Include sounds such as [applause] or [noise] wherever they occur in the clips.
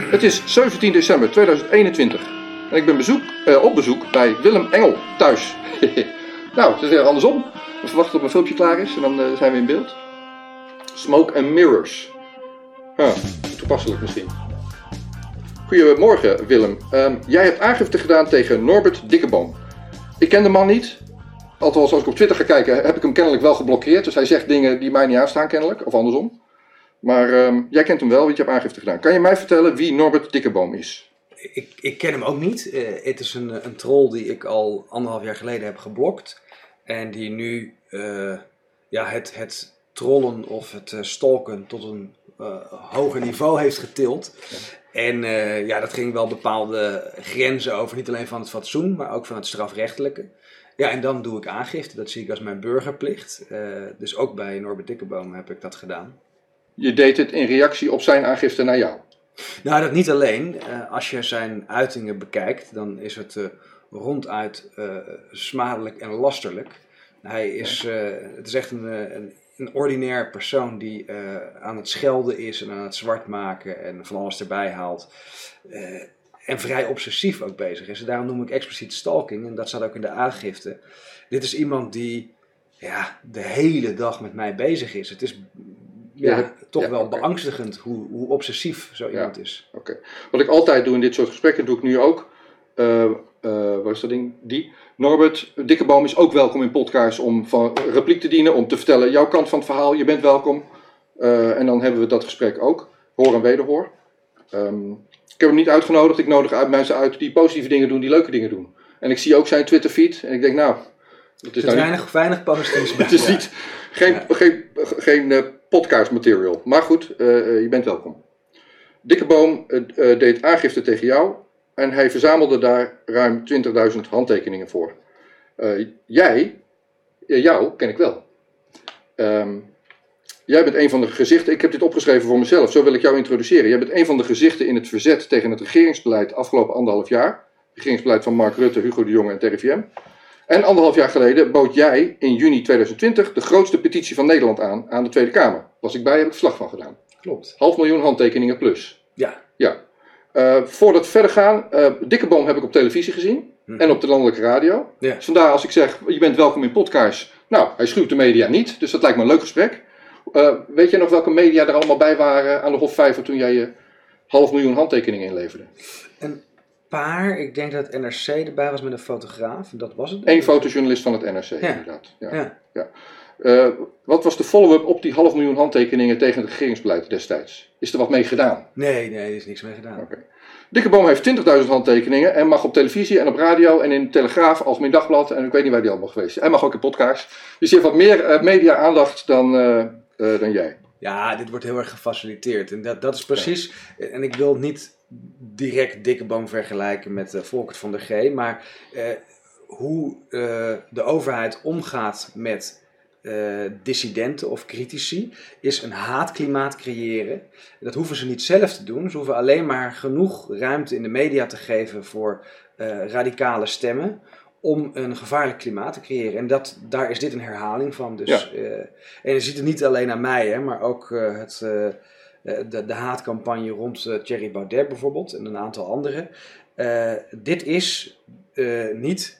Het is 17 december 2021 en ik ben bezoek, eh, op bezoek bij Willem Engel thuis. [laughs] nou, het is weer andersom. We verwachten dat mijn filmpje klaar is en dan eh, zijn we in beeld. Smoke and Mirrors. Ah, toepasselijk misschien. Goedemorgen Willem. Ehm, jij hebt aangifte gedaan tegen Norbert Dikkeboom. Ik ken de man niet. Althans, als ik op Twitter ga kijken, heb ik hem kennelijk wel geblokkeerd. Dus hij zegt dingen die mij niet aanstaan, kennelijk. Of andersom. Maar ehm, jij kent hem wel, want je hebt aangifte gedaan. Kan je mij vertellen wie Norbert Dikkeboom is? Ik, ik ken hem ook niet. Eh, het is een, een troll die ik al anderhalf jaar geleden heb geblokt. En die nu eh, ja, het, het trollen of het uh, stalken tot een hoger niveau heeft getild. En ja, dat ging wel bepaalde grenzen over. Niet alleen van het fatsoen, maar ook van het strafrechtelijke. Ja, en dan doe ik aangifte. Dat zie ik als mijn burgerplicht. dus ook bij Norbert Dikkeboom heb ik dat gedaan. Je deed het in reactie op zijn aangifte naar jou. Nou, dat niet alleen. Uh, als je zijn uitingen bekijkt, dan is het uh, ronduit uh, smadelijk en lasterlijk. Hij is, het is echt een, een, een ordinair persoon die aan het schelden is en aan het zwart maken en van alles erbij haalt. en vrij obsessief ook bezig is. En daarom noem ik expliciet stalking, en dat staat ook in de aangifte. Dit is iemand die ja, de hele dag met mij bezig is. Het is ja, toch wel beangstigend hoe, hoe obsessief zo iemand is. Oké. Wat ik altijd doe in dit soort gesprekken, doe ik nu ook. Uh, uh, wat is dat ding? Die. Norbert Dikkeboom is ook welkom in podcast om van repliek te dienen, om te vertellen jouw kant van het verhaal. Je bent welkom. Uh, en dan hebben we dat gesprek ook. Hoor en wederhoor. Um, ik heb hem niet uitgenodigd. Ik nodig uit mensen uit die positieve dingen doen, die leuke dingen doen. En ik zie ook zijn Twitter feed en ik denk, nou. Dat is nou weinig, niet... weinig positiefs [laughs] Het is niet, geen, ja. geen, geen, geen podcast material. Maar goed, uh, je bent welkom. Dikkeboom uh, deed aangifte tegen jou en hij verzamelde daar ruim 20.000 handtekeningen voor. jij, jou ken ik wel. Um, jij bent een van de gezichten, ik heb dit opgeschreven voor mezelf, zo wil ik jou introduceren. Jij bent een van de gezichten in het verzet tegen het regeringsbeleid afgelopen anderhalf jaar. regeringsbeleid van Mark Rutte, Hugo de Jonge en TRIVM. En anderhalf jaar geleden bood jij in juni 2020 de grootste petitie van Nederland aan aan de Tweede Kamer. Was ik bij, heb ik verslag van gedaan. Klopt. Half miljoen handtekeningen plus. Ja. Ja. Uh, voordat we verder gaan, uh, Dikkeboom heb ik op televisie gezien hm. en op de landelijke radio. Ja. Dus vandaar als ik zeg, je bent welkom in podcast. Nou, hij schuwt de media niet, dus dat lijkt me een leuk gesprek. Uh, weet je nog welke media er allemaal bij waren aan de Hofvijver toen jij je half miljoen handtekeningen inleverde? En paar. Ik denk dat het NRC erbij was met een fotograaf. Dat was het. Eén fotojournalist van het NRC, inderdaad. Ja. ja. ja. Uh, wat was de follow-up op die half miljoen handtekeningen tegen het regeringsbeleid destijds? Is er wat mee gedaan? Nee, nee, er is niks mee gedaan. Okay. Dikkeboom heeft 20.000 handtekeningen en mag op televisie en op radio en in de Telegraaf, Algemeen Dagblad en ik weet niet waar die allemaal geweest is. Hij mag ook in podcast. Dus je heeft wat meer uh, media-aandacht dan, uh, dan jij. Ja, dit wordt heel erg gefaciliteerd. En dat, dat is precies. En ik wil niet direct Dikkeboom vergelijken met uh, Volkert van der G. Maar uh, hoe uh, de overheid omgaat met dissidenten of critici, is een haatklimaat creëren. Dat hoeven ze niet zelf te doen. Ze hoeven alleen maar genoeg ruimte in de media te geven voor radicale stemmen om een gevaarlijk klimaat te creëren. En dat, daar is dit een herhaling van. Dus, ja. en je ziet het niet alleen aan mij, hè, maar ook het eh, de, de haatcampagne rond uh, Thierry Baudet bijvoorbeeld en een aantal anderen. Uh, dit is niet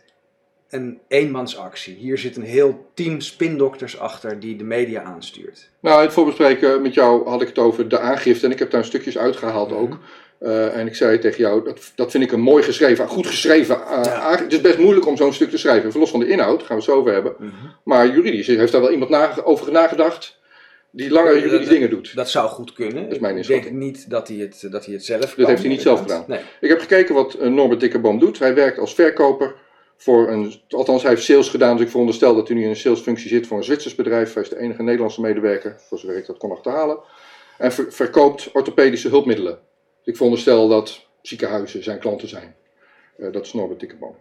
een eenmansactie. Hier zit een heel team spindokters achter die de media aanstuurt. Nou, het voorbespreken met jou had ik het over de aangifte en ik heb daar stukjes uitgehaald mm -hmm. ook. Uh, en ik zei tegen jou, dat, dat vind ik een mooi geschreven, goed geschreven uh, ja. Het is best moeilijk om zo'n stuk te schrijven. Verlos van de inhoud, gaan we het zo over hebben. Mm -hmm. Maar juridisch heeft daar wel iemand na, over nagedacht die lange juridische dingen doet. Dat zou goed kunnen. Dat is mijn ik denk niet dat hij het, dat hij het zelf kan. Dat heeft hij niet zelf gedaan. Nee. Ik heb gekeken wat eh, Norbert Dikkeboom doet. Hij werkt als verkoper voor een, althans hij heeft sales gedaan, dus ik veronderstel dat hij nu in een salesfunctie zit voor een Zwitsers bedrijf. Hij is de enige Nederlandse medewerker, voor zover ik dat kon achterhalen. En ver, verkoopt orthopedische hulpmiddelen. Ik veronderstel dat ziekenhuizen zijn klanten zijn. Uh, dat is Norbert Dikkeboom.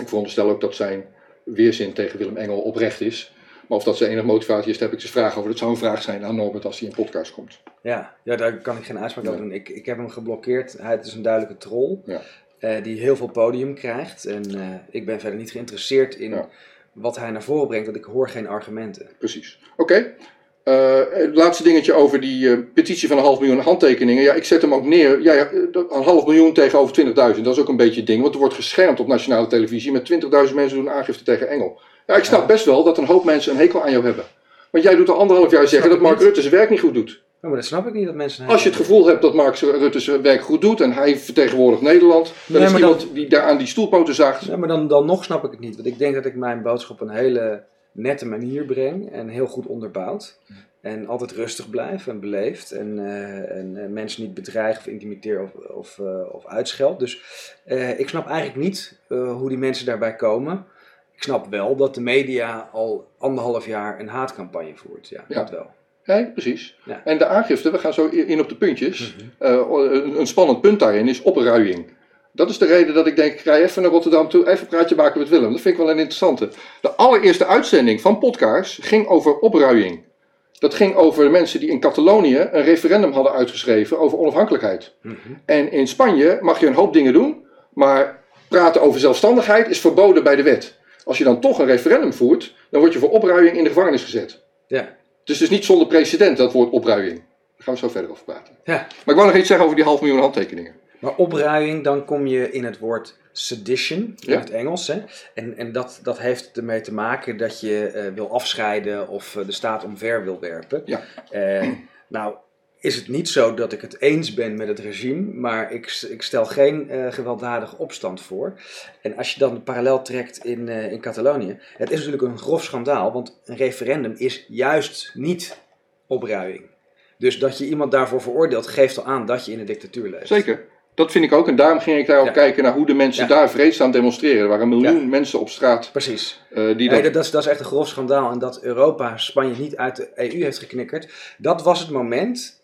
Ik veronderstel ook dat zijn weerzin tegen Willem Engel oprecht is. Maar of dat zijn enige motivatie is, daar heb ik dus vragen over. Dat zou een vraag zijn aan Norbert als hij in podcast komt. Ja, ja daar kan ik geen uitspraak over doen. Ik, ik heb hem geblokkeerd. Hij is een duidelijke troll. Ja. Uh, die heel veel podium krijgt. En uh, ik ben verder niet geïnteresseerd in ja. wat hij naar voren brengt, want ik hoor geen argumenten. Precies. Oké. Okay. Uh, het laatste dingetje over die uh, petitie van een half miljoen handtekeningen. Ja, ik zet hem ook neer. Ja, ja een half miljoen tegenover 20.000. Dat is ook een beetje het ding. Want er wordt geschermd op nationale televisie. Met 20.000 mensen doen aangifte tegen Engel. Ja, ik snap best wel dat een hoop mensen een hekel aan jou hebben. Want jij doet al anderhalf jaar zeggen dat Mark Rutte zijn werk niet goed doet. maar dat snap ik niet dat mensen. Als je het gevoel hebt dat Mark Rutte zijn werk goed doet en hij vertegenwoordigt Nederland, dan is iemand dan, die daar aan die stoelpoten zaagt. Ja, maar dan, dan nog snap ik het niet. Want ik denk dat ik mijn boodschap op een hele nette manier breng en heel goed onderbouwd. En altijd rustig blijf en beleefd. En, uh, en uh, mensen niet bedreig of intimideer of, of, uh, of uitscheld. Dus ik snap eigenlijk niet hoe die mensen daarbij komen. Ik snap wel dat de media al anderhalf jaar een haatcampagne voert. Ja, ja. dat wel. Nee, precies. Ja. En de aangifte, we gaan zo in op de puntjes. Mm -hmm. een spannend punt daarin is opruiing. Dat is de reden dat ik denk, ik ga even naar Rotterdam toe, even een praatje maken met Willem. Dat vind ik wel een interessante. De allereerste uitzending van Podcast ging over opruiing. Dat ging over de mensen die in Catalonië een referendum hadden uitgeschreven over onafhankelijkheid. Mm -hmm. En in Spanje mag je een hoop dingen doen, maar praten over zelfstandigheid is verboden bij de wet. Als je dan toch een referendum voert, dan word je voor opruiing in de gevangenis gezet. Ja. Dus het is niet zonder precedent dat woord opruiing. Daar gaan we zo verder over praten. Ja. Maar ik wou nog iets zeggen over die half miljoen handtekeningen. Maar opruiing, dan kom je in het woord sedition, in ja. het Engels. Hè? En, en dat, dat heeft ermee te maken dat je uh, wil afscheiden of uh, de staat omver wil werpen. Ja. Uh, nou, is het niet zo dat ik het eens ben met het regime, maar ik, ik stel geen uh, gewelddadige opstand voor. En als je dan de parallel trekt in, uh, in Catalonië, het is natuurlijk een grof schandaal, want een referendum is juist niet opruiing. Dus dat je iemand daarvoor veroordeelt, geeft al aan dat je in een dictatuur leeft. Zeker. Dat vind ik ook. En daarom ging ik daar ook ja. kijken naar hoe de mensen ja. daar vreedzaam demonstreren. Er waren een miljoen ja. mensen op straat. Precies. Uh, die nee, dat... Dat, is, dat is echt een grof schandaal. En dat Europa Spanje niet uit de EU heeft geknikkerd. Dat was het moment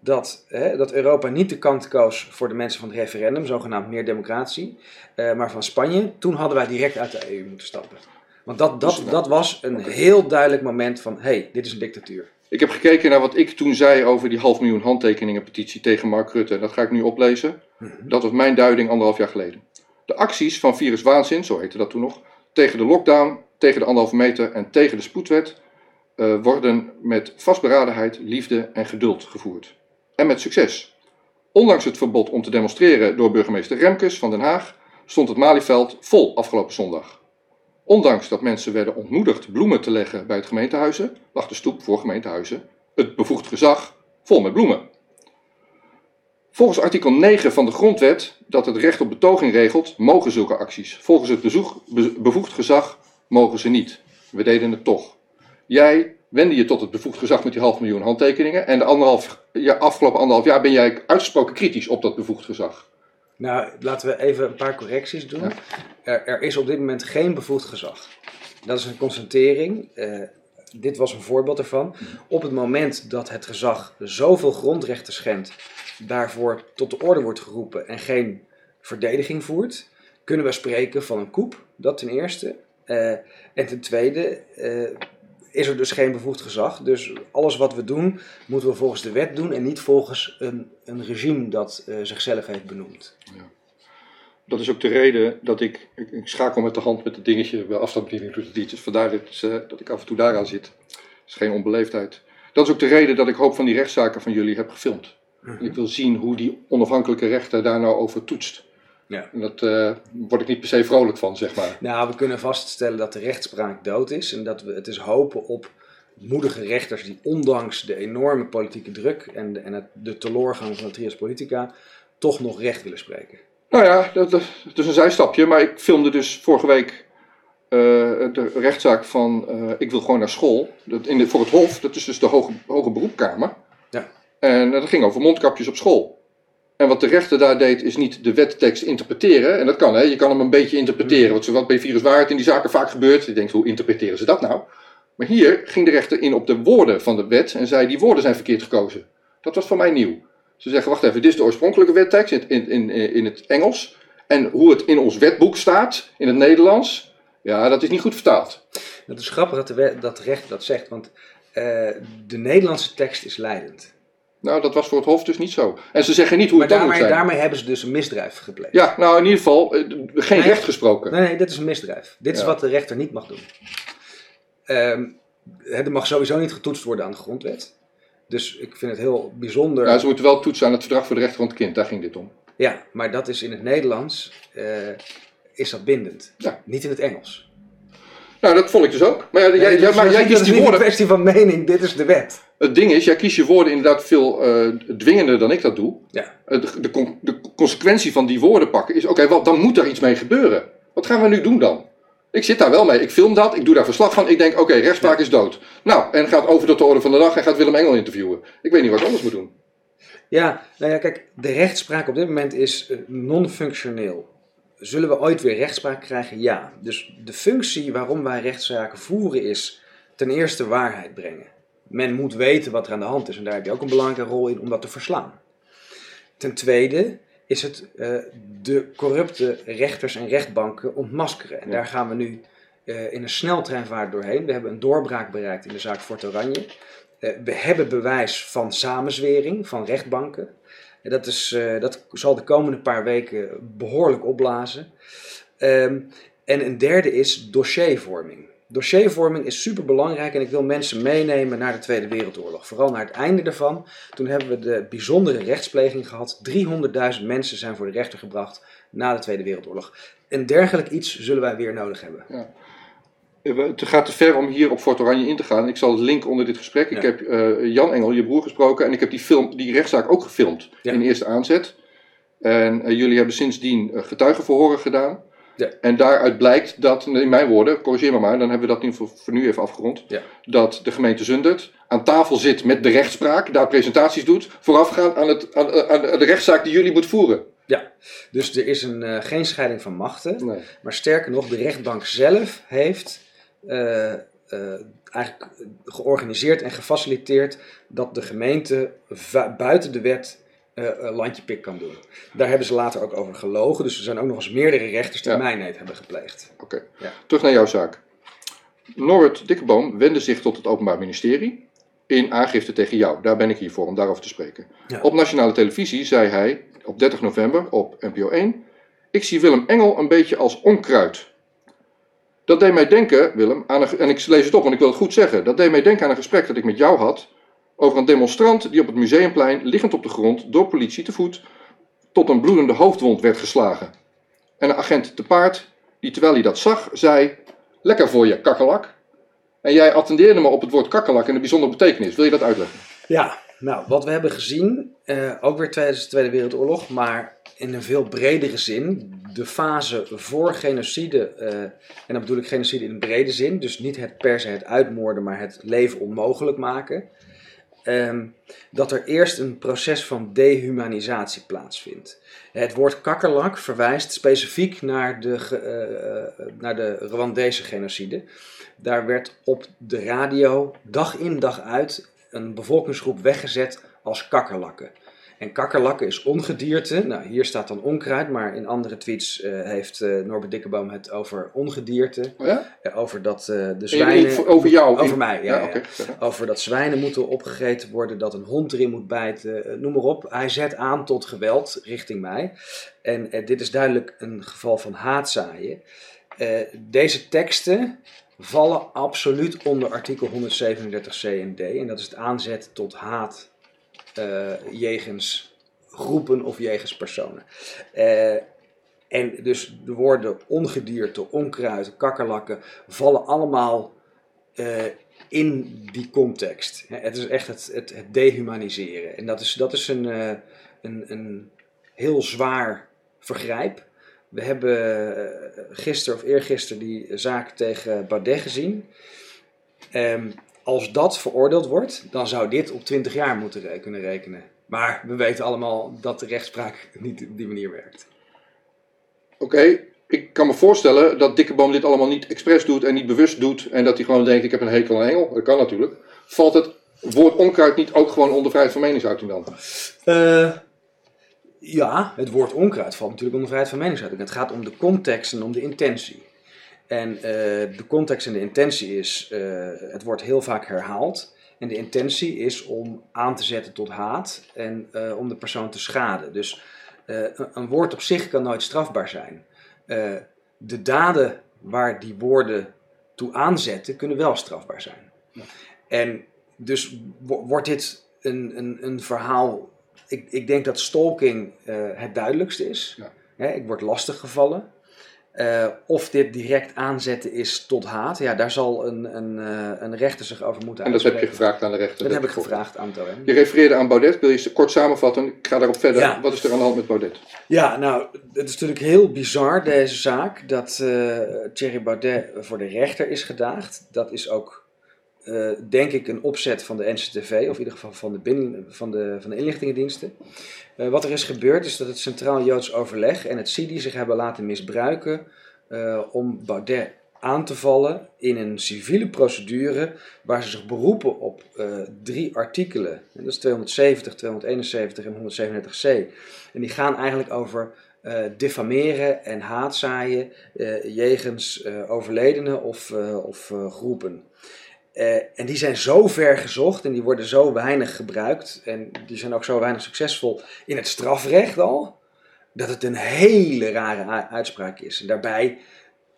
dat, hè, dat Europa niet de kant koos voor de mensen van het referendum, zogenaamd meer democratie, uh, maar van Spanje. Toen hadden wij direct uit de EU moeten stappen. Want dat, dat, dat was een heel duidelijk moment van, hé, hey, dit is een dictatuur. Ik heb gekeken naar wat ik toen zei over die half miljoen handtekeningen petitie tegen Mark Rutte. Dat ga ik nu oplezen. Mm -hmm. Dat was mijn duiding anderhalf jaar geleden. De acties van Virus Waanzin, zo heette dat toen nog, tegen de lockdown, tegen de anderhalve meter en tegen de spoedwet, uh, worden met vastberadenheid, liefde en geduld gevoerd. En met succes. Ondanks het verbod om te demonstreren door burgemeester Remkes van Den Haag, stond het Malieveld vol afgelopen zondag. Ondanks dat mensen werden ontmoedigd bloemen te leggen bij het gemeentehuizen, lag de stoep voor gemeentehuizen, het bevoegd gezag, vol met bloemen. Volgens artikel 9 van de grondwet, dat het recht op betoging regelt, mogen zulke acties. Volgens het bevoegd gezag mogen ze niet. We deden het toch. Jij wende je tot het bevoegd gezag met die half miljoen handtekeningen. En de anderhalf, ja, afgelopen anderhalf jaar ben jij uitgesproken kritisch op dat bevoegd gezag. Nou, laten we even een paar correcties doen. Ja. Er, er, is op dit moment geen bevoegd gezag. Dat is een constatering. Uh, dit was een voorbeeld ervan. Op het moment dat het gezag zoveel grondrechten schendt, daarvoor tot de orde wordt geroepen en geen verdediging voert, kunnen we spreken van een koep. Dat ten eerste. Uh, en ten tweede uh, is er dus geen bevoegd gezag. Dus alles wat we doen, moeten we volgens de wet doen en niet volgens een, een regime dat uh, zichzelf heeft benoemd. Ja. Dat is ook de reden dat ik, ik, ik, schakel met de hand met het dingetje bij afstandsbediening het iets. Dus vandaar dat, uh, dat ik af en toe daaraan zit. Dat is geen onbeleefdheid. Dat is ook de reden dat ik hoop van die rechtszaken van jullie heb gefilmd. Mm -hmm. Ik wil zien hoe die onafhankelijke rechter daar nou over toetst. Ja. En dat uh, word ik niet per se vrolijk van, zeg maar. Nou, we kunnen vaststellen dat de rechtspraak dood is. En dat we het is hopen op moedige rechters die ondanks de enorme politieke druk en de, en het, de teloorgang van de trias politica toch nog recht willen spreken. Nou ja, dat, dat, dat is een zijstapje. Maar ik filmde dus vorige week uh, de rechtszaak van uh, ik wil gewoon naar school. Dat in de, voor het Hof, dat is dus de hoge, hoge beroepkamer. Ja. En dat ging over mondkapjes op school. En wat de rechter daar deed, is niet de wettekst interpreteren. En dat kan, hè. Je kan hem een beetje interpreteren. Wat, wat bij viruswaarheid in die zaken vaak gebeurt. Je denkt, hoe interpreteren ze dat nou? Maar hier ging de rechter in op de woorden van de wet en zei, die woorden zijn verkeerd gekozen. Dat was voor mij nieuw. Ze zeggen, wacht even, dit is de oorspronkelijke wettekst in, in, in, in het Engels. En hoe het in ons wetboek staat, in het Nederlands, ja, dat is niet goed vertaald. Het is grappig dat de, wet, dat de rechter dat zegt, want uh, de Nederlandse tekst is leidend. Nou, dat was voor het Hof dus niet zo. En ze zeggen niet hoe maar het dan moet zijn. daarmee hebben ze dus een misdrijf gepleegd. Ja, nou in ieder geval uh, geen nee, recht gesproken. Nee, nee, dit is een misdrijf. Dit ja. is wat de rechter niet mag doen. Um, er mag sowieso niet getoetst worden aan de grondwet. Dus ik vind het heel bijzonder. Ja, ze moeten wel toetsen aan het verdrag voor de rechten van het kind. Daar ging dit om. Ja, maar dat is in het Nederlands uh, is dat bindend. Ja. Niet in het Engels. Nou, dat vond ik dus ook. Maar, ja, Nee, jij, jij, maar dat jij is kiest niet die een woorden. kwestie van mening, dit is de wet. Het ding is, jij kiest je woorden inderdaad veel eh, dwingender dan ik dat doe. Ja. De, de, con- de consequentie van die woorden pakken is: oké, dan moet er iets mee gebeuren. Wat gaan we nu doen dan? Ik zit daar wel mee. Ik film dat, ik doe daar verslag van. Ik denk: oké, rechtspraak is dood. Nou, en gaat over tot de orde van de dag en gaat Willem Engel interviewen. Ik weet niet wat ik anders moet doen. Ja, nou ja, kijk, de rechtspraak op dit moment is eh, non-functioneel. Zullen we ooit weer rechtspraak krijgen? Ja. Dus de functie waarom wij rechtszaken voeren is ten eerste waarheid brengen. Men moet weten wat er aan de hand is en daar heb je ook een belangrijke rol in om dat te verslaan. Ten tweede is het eh, de corrupte rechters en rechtbanken ontmaskeren. En Ja. daar gaan we nu eh, in een sneltreinvaart doorheen. We hebben een doorbraak bereikt in de zaak Fort Oranje. Eh, we hebben bewijs van samenzwering van rechtbanken. En dat, is, dat zal de komende paar weken behoorlijk opblazen. Ehm, en een derde is dossiervorming. Dossiervorming is super belangrijk en ik wil mensen meenemen naar de Tweede Wereldoorlog. Vooral naar het einde daarvan. Toen hebben we de bijzondere rechtspleging gehad. 300.000 mensen zijn voor de rechter gebracht na de Tweede Wereldoorlog. Een dergelijk iets zullen wij weer nodig hebben. We- Het gaat te ver om hier op Fort Oranje in te gaan. Ik zal het linken onder dit gesprek. Ik Ja. heb eh, Jan Engel, je broer, gesproken. En ik heb die, film, die rechtszaak ook gefilmd Ja. in eerste aanzet. En eh, jullie hebben sindsdien eh, getuigenverhoren gedaan. Ja. En daaruit blijkt dat, in mijn woorden, corrigeer me maar, dan hebben we dat nu voor, voor nu even afgerond. Ja. Dat de gemeente Zundert aan tafel zit met de rechtspraak, daar presentaties doet, voorafgaand aan, het, aan, aan de rechtszaak die jullie moet voeren. Dus er is een, eh, geen scheiding van machten. Nee. Maar sterker nog, de rechtbank zelf heeft eh, eh, eigenlijk georganiseerd en gefaciliteerd dat de gemeente buiten de wet een landje pik kan doen. Daar hebben ze later ook over gelogen. Dus er zijn ook nog eens meerdere rechters die Ja. mijnheid hebben gepleegd. Oké, Ja. terug naar jouw zaak. Norbert Dikkeboom wendde zich tot het Openbaar Ministerie in aangifte tegen jou. Daar ben ik hier voor om daarover te spreken. Ja. Op nationale televisie zei hij op 30 november op NPO 1: Ik zie Willem Engel een beetje als onkruid. Dat deed mij denken, Willem, aan een, en ik lees het op, want ik wil het goed zeggen. Dat deed mij denken aan een gesprek dat ik met jou had over een demonstrant die op het museumplein, liggend op de grond, door politie te voet, tot een bloedende hoofdwond werd geslagen. En een agent te paard, die terwijl hij dat zag, zei: Lekker voor je, kakkelak. En jij attendeerde me op het woord kakkelak en de bijzondere betekenis. Wil je dat uitleggen? Ja, nou, wat we hebben gezien, eh, ook weer tijdens de Tweede Wereldoorlog, maar in een veel bredere zin, de fase voor genocide, eh, en dan bedoel ik genocide in een brede zin, dus niet het per se het uitmoorden, maar het leven onmogelijk maken, ehm, dat er eerst een proces van dehumanisatie plaatsvindt. Het woord kakkerlak verwijst specifiek naar de, eh, eh, naar de Rwandese genocide. Daar werd op de radio dag in dag uit een bevolkingsgroep weggezet als kakkerlakken. En kakkerlakken is ongedierte. Nou, hier staat dan onkruid, maar in andere tweets eh, heeft eh, Norbert Dikkeboom het over ongedierte. Oh ja? Eh, over dat de In- in- zwijnen... over jou? Over in- mij, ja. Over dat zwijnen moeten opgegeten worden, dat een hond erin moet bijten, noem maar op. Hij zet aan tot geweld richting mij. En dit is duidelijk een geval van haatzaaien. Deze teksten vallen absoluut onder artikel 137 C en D. En dat is het aanzet tot haat jegens groepen of jegens personen. Eh, en dus de woorden ongedierte, onkruid, kakkerlakken vallen allemaal eh, in die context. Het is echt het, het, dehumaniseren. En dat is, dat is een, eh, een, een heel zwaar vergrijp. We hebben eh, gisteren of eergisteren die zaak tegen Baudet gezien. Ehm, als dat veroordeeld wordt, dan zou dit op 20 jaar moeten re- kunnen rekenen. Maar we weten allemaal dat de rechtspraak niet op die manier werkt. Oké, ik kan me voorstellen dat Dikkeboom dit allemaal niet expres doet en niet bewust doet. En dat hij gewoon denkt, ik heb een hekel aan Engel. Dat kan natuurlijk. Valt het woord onkruid niet ook gewoon onder vrijheid van meningsuiting dan? Eh, ja, het woord onkruid valt natuurlijk onder vrijheid van meningsuiting. Het gaat om de context en om de intentie. En eh, de context en de intentie is, eh, het wordt heel vaak herhaald. En de intentie is om aan te zetten tot haat en eh, om de persoon te schaden. Dus een, woord op zich kan nooit strafbaar zijn. De daden waar die woorden toe aanzetten kunnen wel strafbaar zijn. En dus wordt dit een, een, een verhaal. Ik, ik denk dat stalking het duidelijkste is. Ja. ik word lastiggevallen. Uh, of dit direct aanzetten is tot haat, ja, daar zal een, een, uh, een rechter zich over moeten En dat heb je gevraagd aan de rechter? Dat, heb ik gevraagd aan Toem. Je refereerde aan Baudet, wil je kort samenvatten? Ik ga daarop verder. Ja. Wat is er aan de hand met Baudet? Ja, nou, het is natuurlijk heel bizar deze zaak dat uh, Thierry Baudet voor de rechter is gedaagd. Dat is ook uh, denk ik een opzet van de NCTV, of in ieder geval van de, binnen, van de, van de inlichtingendiensten. Uh, wat er is gebeurd is dat het Centraal Joods Overleg en het CIDI zich hebben laten misbruiken uh, om Baudet aan te vallen in een civiele procedure waar ze zich beroepen op drie artikelen. En dat is 270, 271 en 137c. En die gaan eigenlijk over uh, diffameren en haatzaaien uh, jegens uh, overledenen of, of groepen. Uh, en die zijn zo ver gezocht en die worden zo weinig gebruikt. En die zijn ook zo weinig succesvol in het strafrecht al. Dat het een hele rare uitspraak is. En daarbij,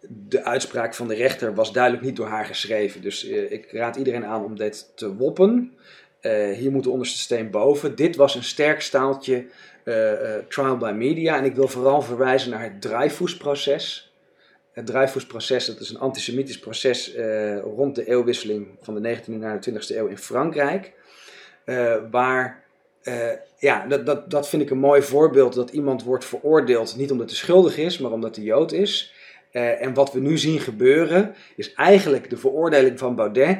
de uitspraak van de rechter was duidelijk niet door haar geschreven. Dus uh, ik raad iedereen aan om dit te woppen. Uh, hier moet de onderste steen boven. Dit was een sterk staaltje trial by media. En ik wil vooral verwijzen naar het Dreyfus-proces het Dreyfus-proces, dat is een antisemitisch proces uh, rond de eeuwwisseling van de 19e naar de 20e eeuw in Frankrijk. Uh, waar, uh, ja, dat, dat, dat vind ik een mooi voorbeeld dat iemand wordt veroordeeld niet omdat hij schuldig is, maar omdat hij Jood is. en wat we nu zien gebeuren, is eigenlijk de veroordeling van Baudet,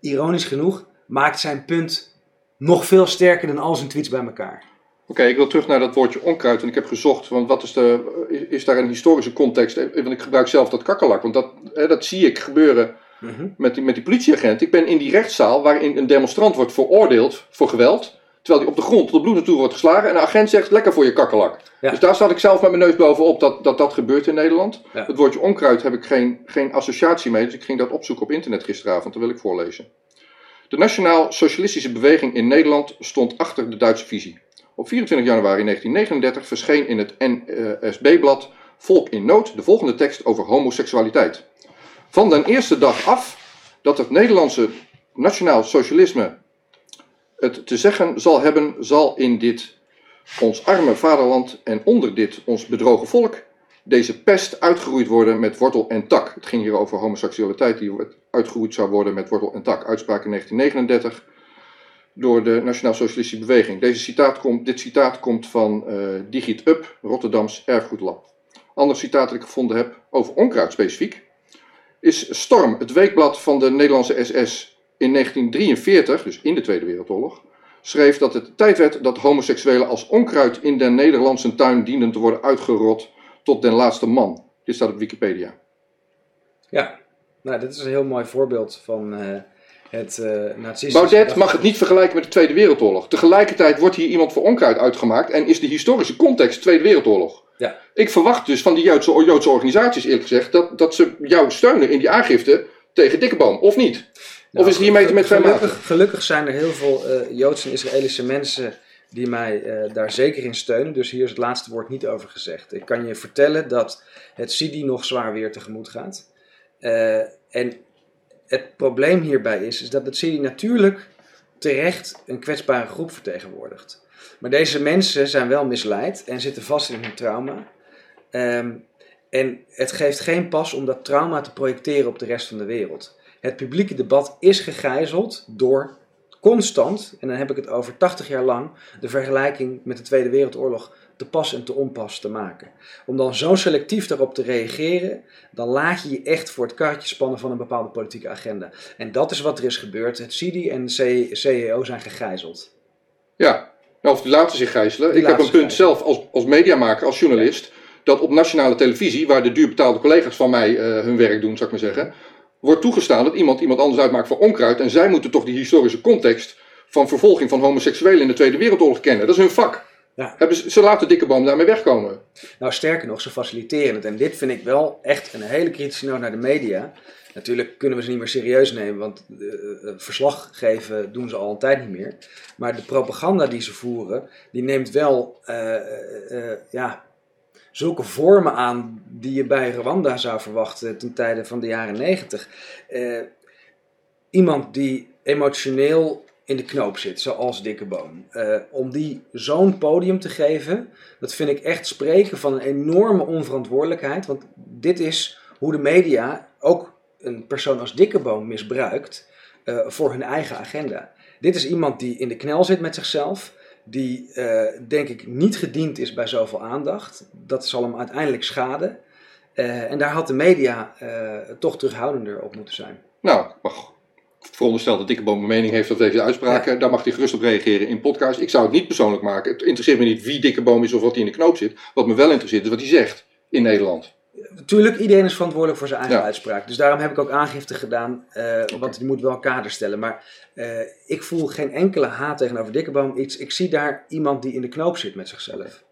ironisch genoeg, maakt zijn punt nog veel sterker dan al zijn tweets bij elkaar. Oké, ik wil terug naar dat woordje onkruid. En ik heb gezocht, want wat is, de, is daar een historische context? Eh, want ik gebruik zelf dat kakkerlak, want dat, hè, dat zie ik gebeuren mhm. met, die, met die politieagent. Ik ben in die rechtszaal waarin een demonstrant wordt veroordeeld voor geweld. Terwijl hij op de grond tot bloed naartoe wordt geslagen. En de agent zegt, lekker voor je kakkerlak. Dus daar staat ik zelf met mijn neus bovenop dat dat, dat gebeurt in Nederland. Het woordje onkruid heb ik geen, geen associatie mee. Dus ik ging dat opzoeken op internet gisteravond. Dat wil ik voorlezen. De Nationaal Socialistische Beweging in Nederland stond achter de Duitse visie. Op 24 januari 1939 verscheen in het NSB-blad Volk in Nood de volgende tekst over homoseksualiteit. Van den eerste dag af dat het Nederlandse nationaal socialisme het te zeggen zal hebben, zal in dit ons arme vaderland en onder dit ons bedrogen volk deze pest uitgeroeid worden met wortel en tak. Het ging hier over homoseksualiteit die uitgeroeid zou worden met wortel en tak. Uitspraak in 1939 door de Nationaal Socialistische Beweging. Deze citaat komt, dit citaat komt van uh, Digit Up, Rotterdams Erfgoedlab. Ander citaat dat ik gevonden heb over onkruid specifiek is Storm, het weekblad van de Nederlandse SS in 1943, dus in de Tweede Wereldoorlog, schreef dat het tijd werd dat homoseksuelen als onkruid in de Nederlandse tuin dienden te worden uitgerot tot den laatste man. Dit staat op Wikipedia. Ja, nou, dit is een heel mooi voorbeeld van uh, het uh, Baudet mag het niet vergelijken met de Tweede Wereldoorlog. Tegelijkertijd wordt hier iemand voor onkruid uitgemaakt en is de historische context Tweede Wereldoorlog. Ja. Ik verwacht dus van die Joodse, Joodse organisaties, eerlijk gezegd, dat, dat ze jou steunen in die aangifte tegen Dikkeboom, of niet? of nou, is hiermee met gelukkig, gelukkig zijn er heel veel uh, Joodse en Israëlische mensen die mij uh, daar zeker in steunen. Dus hier is het laatste woord niet over gezegd. Ik kan je vertellen dat het Sidi nog zwaar weer tegemoet gaat. Uh, en het probleem hierbij is, is dat het CIDI natuurlijk terecht een kwetsbare groep vertegenwoordigt. Maar deze mensen zijn wel misleid en zitten vast in hun trauma. Um, en het geeft geen pas om dat trauma te projecteren op de rest van de wereld. Het publieke debat is gegijzeld door constant, en dan heb ik het over 80 jaar lang, de vergelijking met de Tweede Wereldoorlog te pas en te onpas te maken. Om dan zo selectief daarop te reageren, dan laat je je echt voor het karretje spannen van een bepaalde politieke agenda. En dat is wat er is gebeurd. Het CIDI en de CEO zijn gegijzeld. Ja, nou, of die laten zich gijzelen. ik heb een punt zelf als, als mediamaker, als journalist, dat op nationale televisie, waar de duurbetaalde collega's van mij uh, hun werk doen, zou ik maar zeggen, wordt toegestaan dat iemand iemand anders uitmaakt voor onkruid. En zij moeten toch die historische context van vervolging van homoseksuelen in de Tweede Wereldoorlog kennen. Dat is hun vak. Ja. Hebben ze, ze laten dikke boom daarmee wegkomen. Nou, sterker nog, ze faciliteren het. En dit vind ik wel echt een hele kritische noot naar de media. Natuurlijk kunnen we ze niet meer serieus nemen, want uh, verslag geven doen ze al een tijd niet meer. Maar de propaganda die ze voeren, die neemt wel uh, ja, zulke vormen aan die je bij Rwanda zou verwachten ten tijde van de jaren negentig iemand die emotioneel in de knoop zit, zoals Dikke Boom. Eh, om die zo'n podium te geven, dat vind ik echt spreken van een enorme onverantwoordelijkheid. Want dit is hoe de media ook een persoon als Dikke Boom misbruikt eh, voor hun eigen agenda. Dit is iemand die in de knel zit met zichzelf, die eh, denk ik niet gediend is bij zoveel aandacht. Dat zal hem uiteindelijk schaden. en daar had de media toch terughoudender op moeten zijn. Nou, mag veronderstel dat Dikkeboom een mening heeft over deze uitspraken, daar mag hij gerust op reageren in podcast. Ik zou het niet persoonlijk maken. Het interesseert me niet wie Dikkeboom is of wat hij in de knoop zit. Wat me wel interesseert is wat hij zegt in Nederland. Natuurlijk, iedereen is verantwoordelijk voor zijn eigen uitspraak. Dus daarom heb ik ook aangifte gedaan, uh, want die moet wel kader stellen. Maar uh, ik voel geen enkele haat tegenover Dikkeboom. Ik, ik zie daar iemand die in de knoop zit met zichzelf.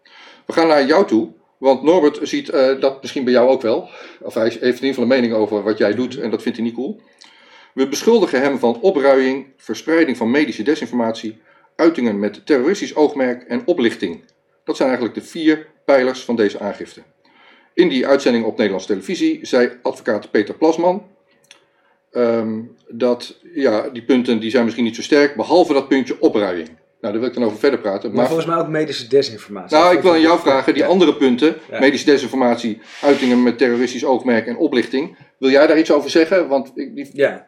We gaan naar jou toe. Want Norbert ziet uh, dat misschien bij jou ook wel. Of hij heeft in ieder geval een mening over wat jij doet en dat vindt hij niet cool. We beschuldigen hem van opruiing, verspreiding van medische desinformatie, uitingen met terroristisch oogmerk en oplichting. Dat zijn eigenlijk de vier pijlers van deze aangifte. In die uitzending op Nederlandse televisie zei advocaat Peter Plasman um, dat ja, die punten die zijn misschien niet zo sterk, behalve dat puntje opruiing. Nou, daar wil ik dan over verder praten. Maar, volgens mij ook medische desinformatie. Nou, ik wil aan jou vragen, die andere punten, medische desinformatie, uitingen met terroristisch oogmerk en oplichting. Wil jij daar iets over zeggen? Want ik, die... Ja,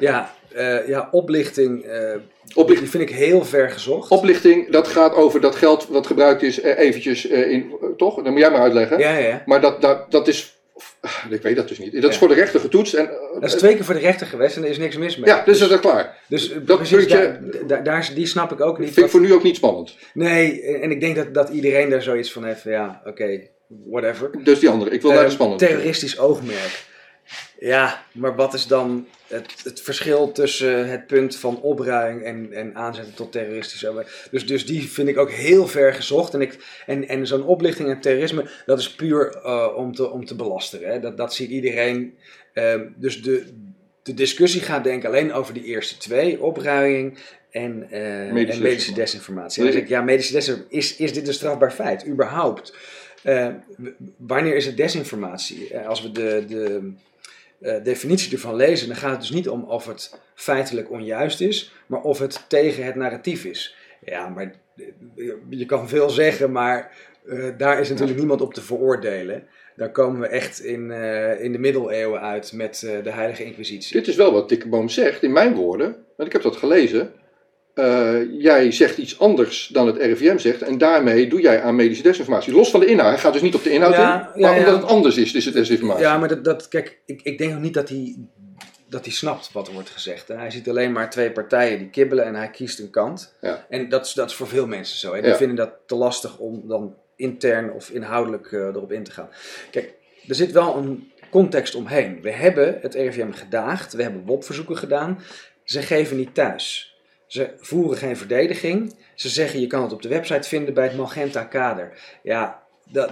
ja, uh, ja oplichting, uh, oplichting vind ik heel ver gezocht. Oplichting, dat gaat over dat geld wat gebruikt is uh, eventjes in, toch? Dat moet jij maar uitleggen. Ja, ja. Maar dat, dat, dat is ik weet dat dus niet. Dat is voor de rechter getoetst. En, dat is twee keer voor de rechter geweest en er is niks mis mee. Ja, dus, dus dat is klaar. Dus dat precies, daar, daar, daar, die snap ik ook niet. Vind ik voor nu ook niet spannend. Nee, en ik denk dat, dat iedereen daar zoiets van heeft. Ja, oké, whatever. Dus die andere, ik wil daar de spannend. Terroristisch oogmerk. Ja, maar wat is dan het, het verschil tussen het punt van opruiming en, en aanzetten tot terroristische dus, dus die vind ik ook heel ver gezocht. En, ik, en, en zo'n oplichting en terrorisme, dat is puur uh, om, te, om te belasteren. Hè. Dat, dat ziet iedereen. Uh, dus de, de discussie gaat denk ik alleen over die eerste twee, opruiming en, uh, medische, en medische desinformatie. En dan zeg ik, ja, medische desinformatie, is, is dit een strafbaar feit, überhaupt? Uh, wanneer is het desinformatie? als we de, de uh, definitie ervan lezen, dan gaat het dus niet om of het feitelijk onjuist is, maar of het tegen het narratief is. Ja, maar eh, je kan veel zeggen, maar uh, daar is natuurlijk niemand op te veroordelen. Daar komen we echt in, in de middeleeuwen uit met de Heilige Inquisitie. Dit is wel wat Dikkeboom zegt, in mijn woorden, want ik heb dat gelezen. Uh, jij zegt iets anders dan het RIVM zegt en daarmee doe jij aan medische desinformatie. Los van de inhoud, hij gaat dus niet op de inhoud ja, in, maar ja, omdat het anders is, is het desinformatie. Ja, maar dat, dat kijk, ik, ik denk ook niet dat hij, dat hij snapt wat er wordt gezegd. Hè. Hij ziet alleen maar twee partijen die kibbelen en hij kiest een kant. En dat is, dat is voor veel mensen zo. Hè. Die vinden dat te lastig om dan intern of inhoudelijk uh, erop in te gaan. Kijk, er zit wel een context omheen. We hebben het RIVM gedaagd, we hebben WOP-verzoeken gedaan. Ze geven niet thuis. Ze voeren geen verdediging. Ze zeggen je kan het op de website vinden bij het Magenta kader. Ja,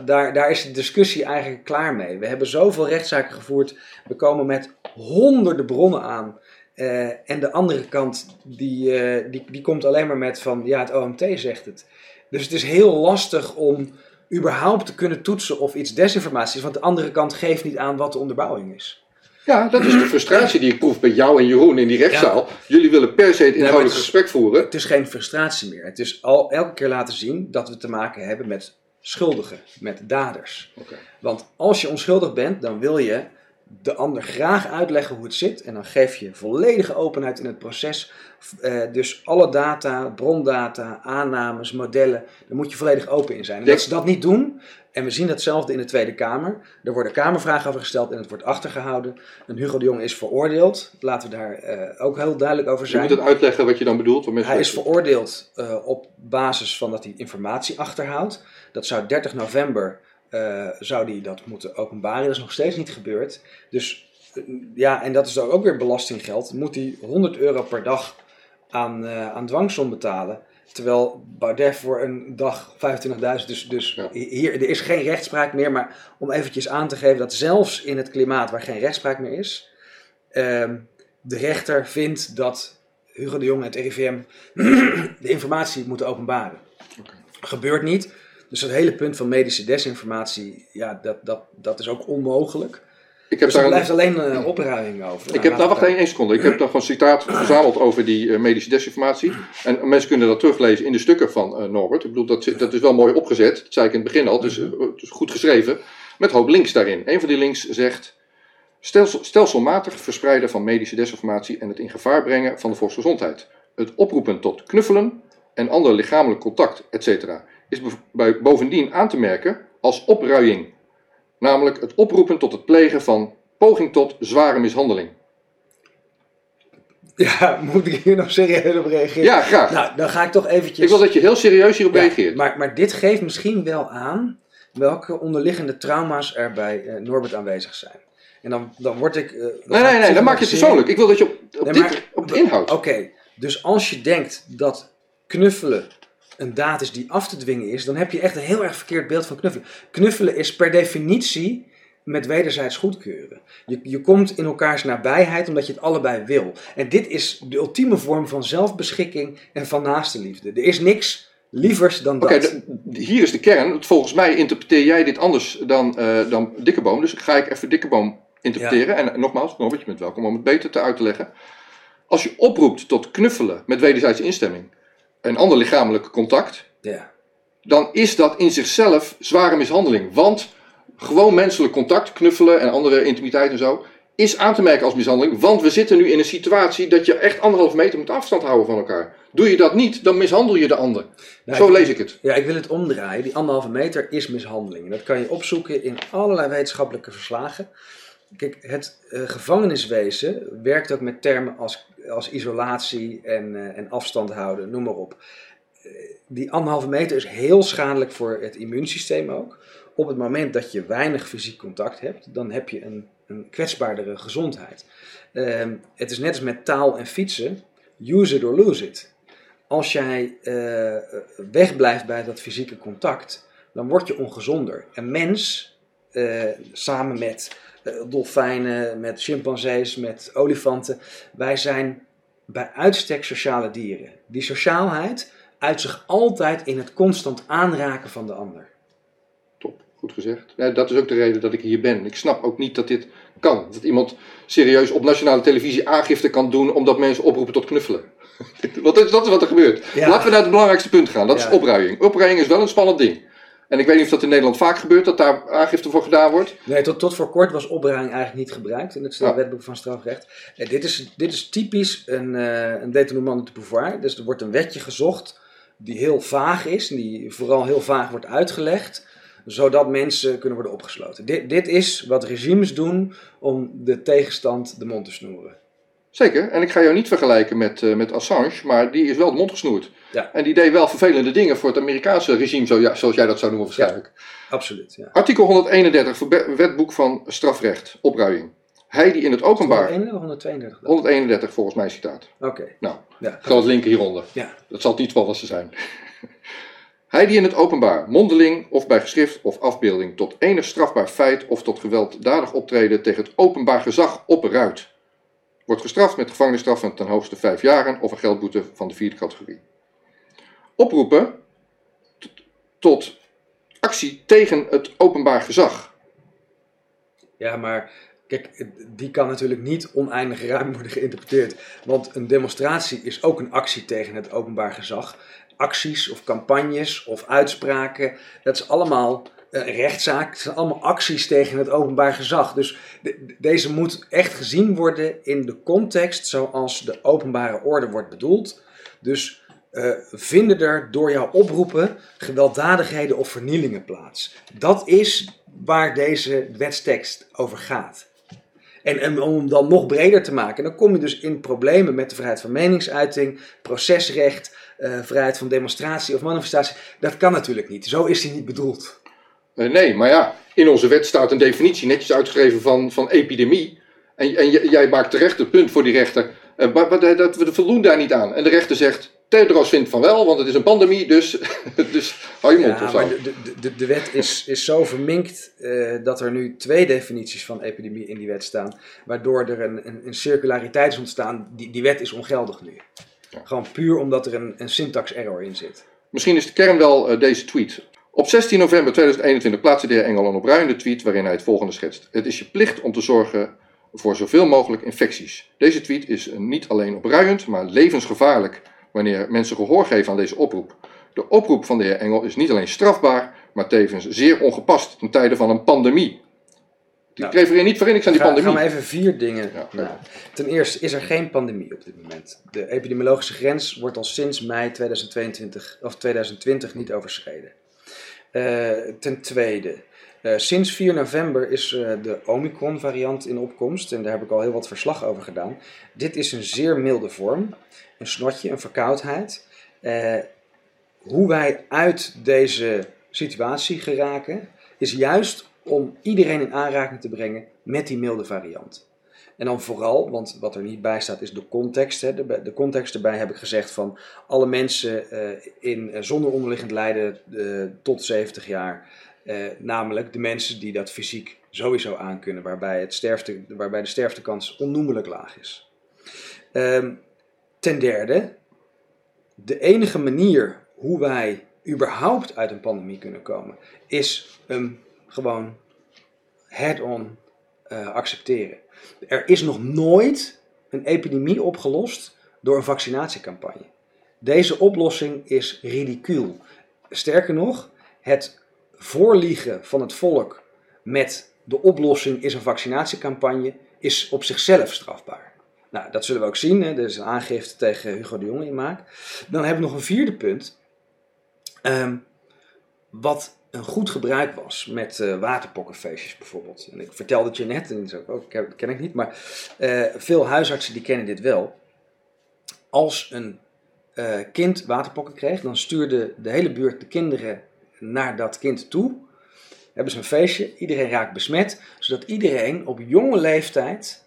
daar, daar is de discussie eigenlijk klaar mee. We hebben zoveel rechtszaken gevoerd. We komen met honderden bronnen aan. Uh, en de andere kant, die, uh, die, die komt alleen maar met van, ja, het OMT zegt het. Dus het is heel lastig om überhaupt te kunnen toetsen of iets desinformatie is, want de andere kant geeft niet aan wat de onderbouwing is. Ja, dat is de frustratie die ik proef bij jou en Jeroen in die rechtszaal. Jullie willen per se het inhoudelijk gesprek voeren. Het is geen frustratie meer. Het is al elke keer laten zien dat we te maken hebben met schuldigen, met daders. Okay. Want als je onschuldig bent, dan wil je de ander graag uitleggen hoe het zit. En dan geef je volledige openheid in het proces. Uh, dus alle data, brondata, aannames, modellen, daar moet je volledig open in zijn. En als ze dat niet doen, en we zien datzelfde in de Tweede Kamer. Er worden Kamervragen over gesteld en het wordt achtergehouden. En Hugo de Jong is veroordeeld. Laten we daar uh, ook heel duidelijk over zijn. Je moet het uitleggen wat je dan bedoelt. Hij is veroordeeld uh, op basis van dat hij informatie achterhoudt. Dat zou 30 november uh, zou die dat moeten openbaren. Dat is nog steeds niet gebeurd. Dus ja, en dat is dan ook weer belastinggeld. Moet hij 100 euro per dag aan, aan dwangsom betalen. Terwijl Baudet voor een dag 25.000, dus, dus hier, er is geen rechtspraak meer. Maar om eventjes aan te geven dat zelfs in het klimaat waar geen rechtspraak meer is, ehm, de rechter vindt dat Hugo de Jong en het RIVM [clears throat] de informatie moeten openbaren. Okay. Gebeurt niet. Dus dat hele punt van medische desinformatie, ja, dat, dat, dat is ook onmogelijk. Ik heb dus daar blijft alleen uh, opruiming over. Ik heb, nou, wacht één seconde. Ik heb daar gewoon citaat verzameld over die uh, medische desinformatie. En mensen kunnen dat teruglezen in de stukken van uh, Norbert. Ik bedoel, dat, dat is wel mooi opgezet. Dat zei ik in het begin al. Dus, dus goed geschreven. Met hoop links daarin. Een van die links zegt... Stelsel, stelselmatig verspreiden van medische desinformatie en het in gevaar brengen van de volksgezondheid. Het oproepen tot knuffelen en ander lichamelijk contact, etc. is bovendien aan te merken als opruiing namelijk het oproepen tot het plegen van poging tot zware mishandeling. [laughs] Ja, moet ik hier nog serieus op reageren? Ja, graag. Nou, dan ga ik toch eventjes... Ik wil dat je heel serieus hierop reageert. Maar, maar dit geeft misschien wel aan welke onderliggende trauma's er bij uh, Norbert aanwezig zijn. En dan, dan word ik... Uh, nee, nee, nee, dan maak je het persoonlijk. Ik wil dat je op, op, dit, op de inhoud... Oké, dus als je denkt dat knuffelen een daad is die af te dwingen is, dan heb je echt een heel erg verkeerd beeld van knuffelen. Knuffelen is per definitie met wederzijds goedkeuren. Je, je komt in elkaars nabijheid omdat je het allebei wil. En dit is de ultieme vorm van zelfbeschikking en van naastenliefde. Er is niks lievers dan dat. Oké, hier is de kern. Volgens mij interpreteer jij dit anders dan, uh, dan Dikkeboom. Dus ga ik even Dikkeboom interpreteren. En nogmaals, Norbert, je bent welkom om het beter te uit te leggen. Als je oproept tot knuffelen met wederzijdse instemming een ander lichamelijk contact, ja. dan is dat in zichzelf zware mishandeling. Want gewoon menselijk contact, knuffelen en andere intimiteit en zo, is aan te merken als mishandeling. Want we zitten nu in een situatie dat je echt anderhalf meter moet afstand houden van elkaar. Doe je dat niet, dan mishandel je de ander. Nou, zo lees ik het. Ja, ik wil het omdraaien. Die anderhalve meter is mishandeling. Dat kan je opzoeken in allerlei wetenschappelijke verslagen. Kijk, het uh, gevangeniswezen werkt ook met termen als, als isolatie en, uh, en afstand houden, noem maar op. Uh, die anderhalve meter is heel schadelijk voor het immuunsysteem ook. Op het moment dat je weinig fysiek contact hebt, dan heb je een, een kwetsbaardere gezondheid. Ehm, het is net als met taal en fietsen, use it or lose it. Als jij wegblijft bij dat fysieke contact, dan word je ongezonder. Een mens, samen met eh, dolfijnen, met chimpansees, met olifanten. Wij zijn bij uitstek sociale dieren. Die sociaalheid uit zich altijd in het constant aanraken van de ander. Top, goed gezegd. Ja, dat is ook de reden dat ik hier ben. Ik snap ook niet dat dit kan. Dat iemand serieus op nationale televisie aangifte kan doen omdat mensen oproepen tot knuffelen. [laughs] Want dat is wat er gebeurt. Laten we naar het belangrijkste punt gaan. Dat is opruiing. Opruiing is wel een spannend ding. En ik weet niet of dat in Nederland vaak gebeurt, dat daar aangifte voor gedaan wordt. Nee, tot, tot voor kort was opruiming eigenlijk niet gebruikt in het ja. wetboek van strafrecht. En dit, is, dit is typisch een, uh, een de pouvoir. Dus er wordt een wetje gezocht die heel vaag is, en die vooral heel vaag wordt uitgelegd, zodat mensen kunnen worden opgesloten. Dit, dit is wat regimes doen om de tegenstand de mond te snoeren. Zeker, en ik ga jou niet vergelijken met, uh, met Assange, maar die is wel de mond gesnoerd. Ja. En die deed wel vervelende dingen voor het Amerikaanse regime, zo, ja, zoals jij dat zou noemen waarschijnlijk. Ja, absoluut. Ja. Artikel 131, wetboek van strafrecht, opruiing. Hij die in het openbaar... 131 132? 131 volgens mij citaat. Oké. Nou, ja, het linken hieronder. Ja. Dat zal het niet volwassen zijn. [laughs] Hij die in het openbaar, mondeling of bij geschrift of afbeelding tot enig strafbaar feit of tot gewelddadig optreden tegen het openbaar gezag opruit wordt gestraft met gevangenisstraf van ten hoogste vijf jaren of een geldboete van de vierde categorie. Oproepen tot actie tegen het openbaar gezag. Ja, maar kijk, die kan natuurlijk niet oneindig ruim worden geïnterpreteerd. Want een demonstratie is ook een actie tegen het openbaar gezag. Acties of campagnes of uitspraken, dat is allemaal rechtszaak. Het zijn allemaal acties tegen het openbaar gezag. Dus deze moet echt gezien worden in de context zoals de openbare orde wordt bedoeld. Dus uh, vinden er door jouw oproepen gewelddadigheden of vernielingen plaats? Dat is waar deze wetstekst over gaat. En, om hem dan nog breder te maken, dan kom je dus in problemen met de vrijheid van meningsuiting, procesrecht, uh, vrijheid van demonstratie of manifestatie. Dat kan natuurlijk niet. Zo is hij niet bedoeld. Uh, nee, maar ja, in onze wet staat een definitie netjes uitgeschreven van, van epidemie. En, en jij maakt terecht het punt voor die rechter. Uh, maar, maar dat, we voldoen daar niet aan. En de rechter zegt, Tedros vindt van wel, want het is een pandemie, dus, [laughs] dus hou je mond ja, of zo. De, de, de wet is, is zo verminkt uh, dat er nu twee definities van epidemie in die wet staan. Waardoor er een, een, een circulariteit is ontstaan. Die, die wet is ongeldig nu. Ja. Gewoon puur omdat er een, een syntax error in zit. Misschien is de kern wel uh, deze tweet. Op 16 november 2021 plaatste de heer Engel een opruimende tweet waarin hij het volgende schetst. Het is je plicht om te zorgen voor zoveel mogelijk infecties. Deze tweet is niet alleen opruiend, maar levensgevaarlijk wanneer mensen gehoor geven aan deze oproep. De oproep van de heer Engel is niet alleen strafbaar, maar tevens zeer ongepast ten tijde van een pandemie. Die Nou, refereer niet voor niks aan die Ga- pandemie. Gaan we even vier dingen. Ja, nou, ten eerste is er geen pandemie op dit moment. De epidemiologische grens wordt al sinds mei 2022 of 2020 niet overschreden. Eh, ten tweede, eh, sinds 4 november is eh, de Omicron variant in opkomst en daar heb ik al heel wat verslag over gedaan. Dit is een zeer milde vorm, een snotje, een verkoudheid. Hoe wij uit deze situatie geraken, is juist om iedereen in aanraking te brengen met die milde variant. En dan vooral, want wat er niet bij staat is de context. Hè. De, context erbij heb ik gezegd van alle mensen eh, in, eh, zonder onderliggend lijden eh, tot 70 jaar. namelijk de mensen die dat fysiek sowieso aankunnen, waarbij, het sterfte, waarbij de sterftekans onnoemelijk laag is. Ehm, ten derde, de enige manier hoe wij überhaupt uit een pandemie kunnen komen, is hem gewoon head-on accepteren. Er is nog nooit een epidemie opgelost door een vaccinatiecampagne. Deze oplossing is ridicuul. Sterker nog, het voorliegen van het volk met de oplossing is een vaccinatiecampagne is op zichzelf strafbaar. Nou, dat zullen we ook zien. Hè. Er is een aangifte tegen Hugo de Jonge in maak. Dan hebben we nog een vierde punt. Ehm, wat een goed gebruik was met eh, waterpokkenfeestjes bijvoorbeeld. En ik vertelde het je net, en ook, ook, ken, ken ik niet, maar eh, veel huisartsen die kennen dit wel. Als een eh, kind waterpokken kreeg, dan stuurde de hele buurt de kinderen naar dat kind toe. Hebben ze een feestje, iedereen raakt besmet, zodat iedereen op jonge leeftijd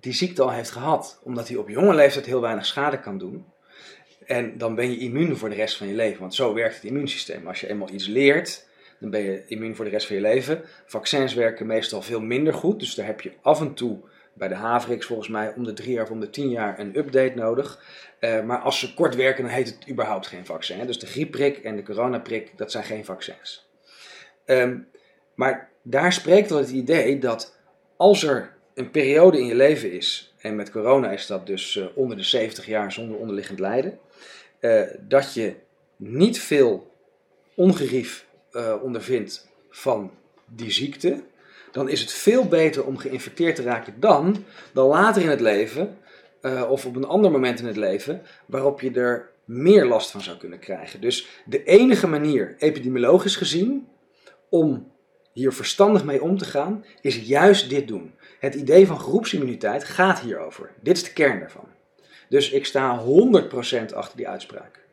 die ziekte al heeft gehad. Omdat hij op jonge leeftijd heel weinig schade kan doen. En dan ben je immuun voor de rest van je leven. Want zo werkt het immuunsysteem. Als je eenmaal iets leert, dan ben je immuun voor de rest van je leven. Vaccins werken meestal veel minder goed. Dus daar heb je af en toe bij de Havrix volgens mij om de drie jaar of om de tien jaar een update nodig. Eh, maar als ze kort werken, dan heet het überhaupt geen vaccin. Dus de griepprik en de coronaprik, dat zijn geen vaccins. Ehm, maar daar spreekt wel het idee dat als er een periode in je leven is, en met corona is dat dus eh, onder de 70 jaar zonder onderliggend lijden, eh, dat je niet veel ongerief eh, ondervindt van die ziekte, dan is het veel beter om geïnfecteerd te raken dan, dan later in het leven eh, of op een ander moment in het leven waarop je er meer last van zou kunnen krijgen. Dus de enige manier, epidemiologisch gezien, om hier verstandig mee om te gaan, is juist dit doen. Het idee van groepsimmuniteit gaat hierover. Dit is de kern daarvan. Dus ik sta 100% achter die uitspraak.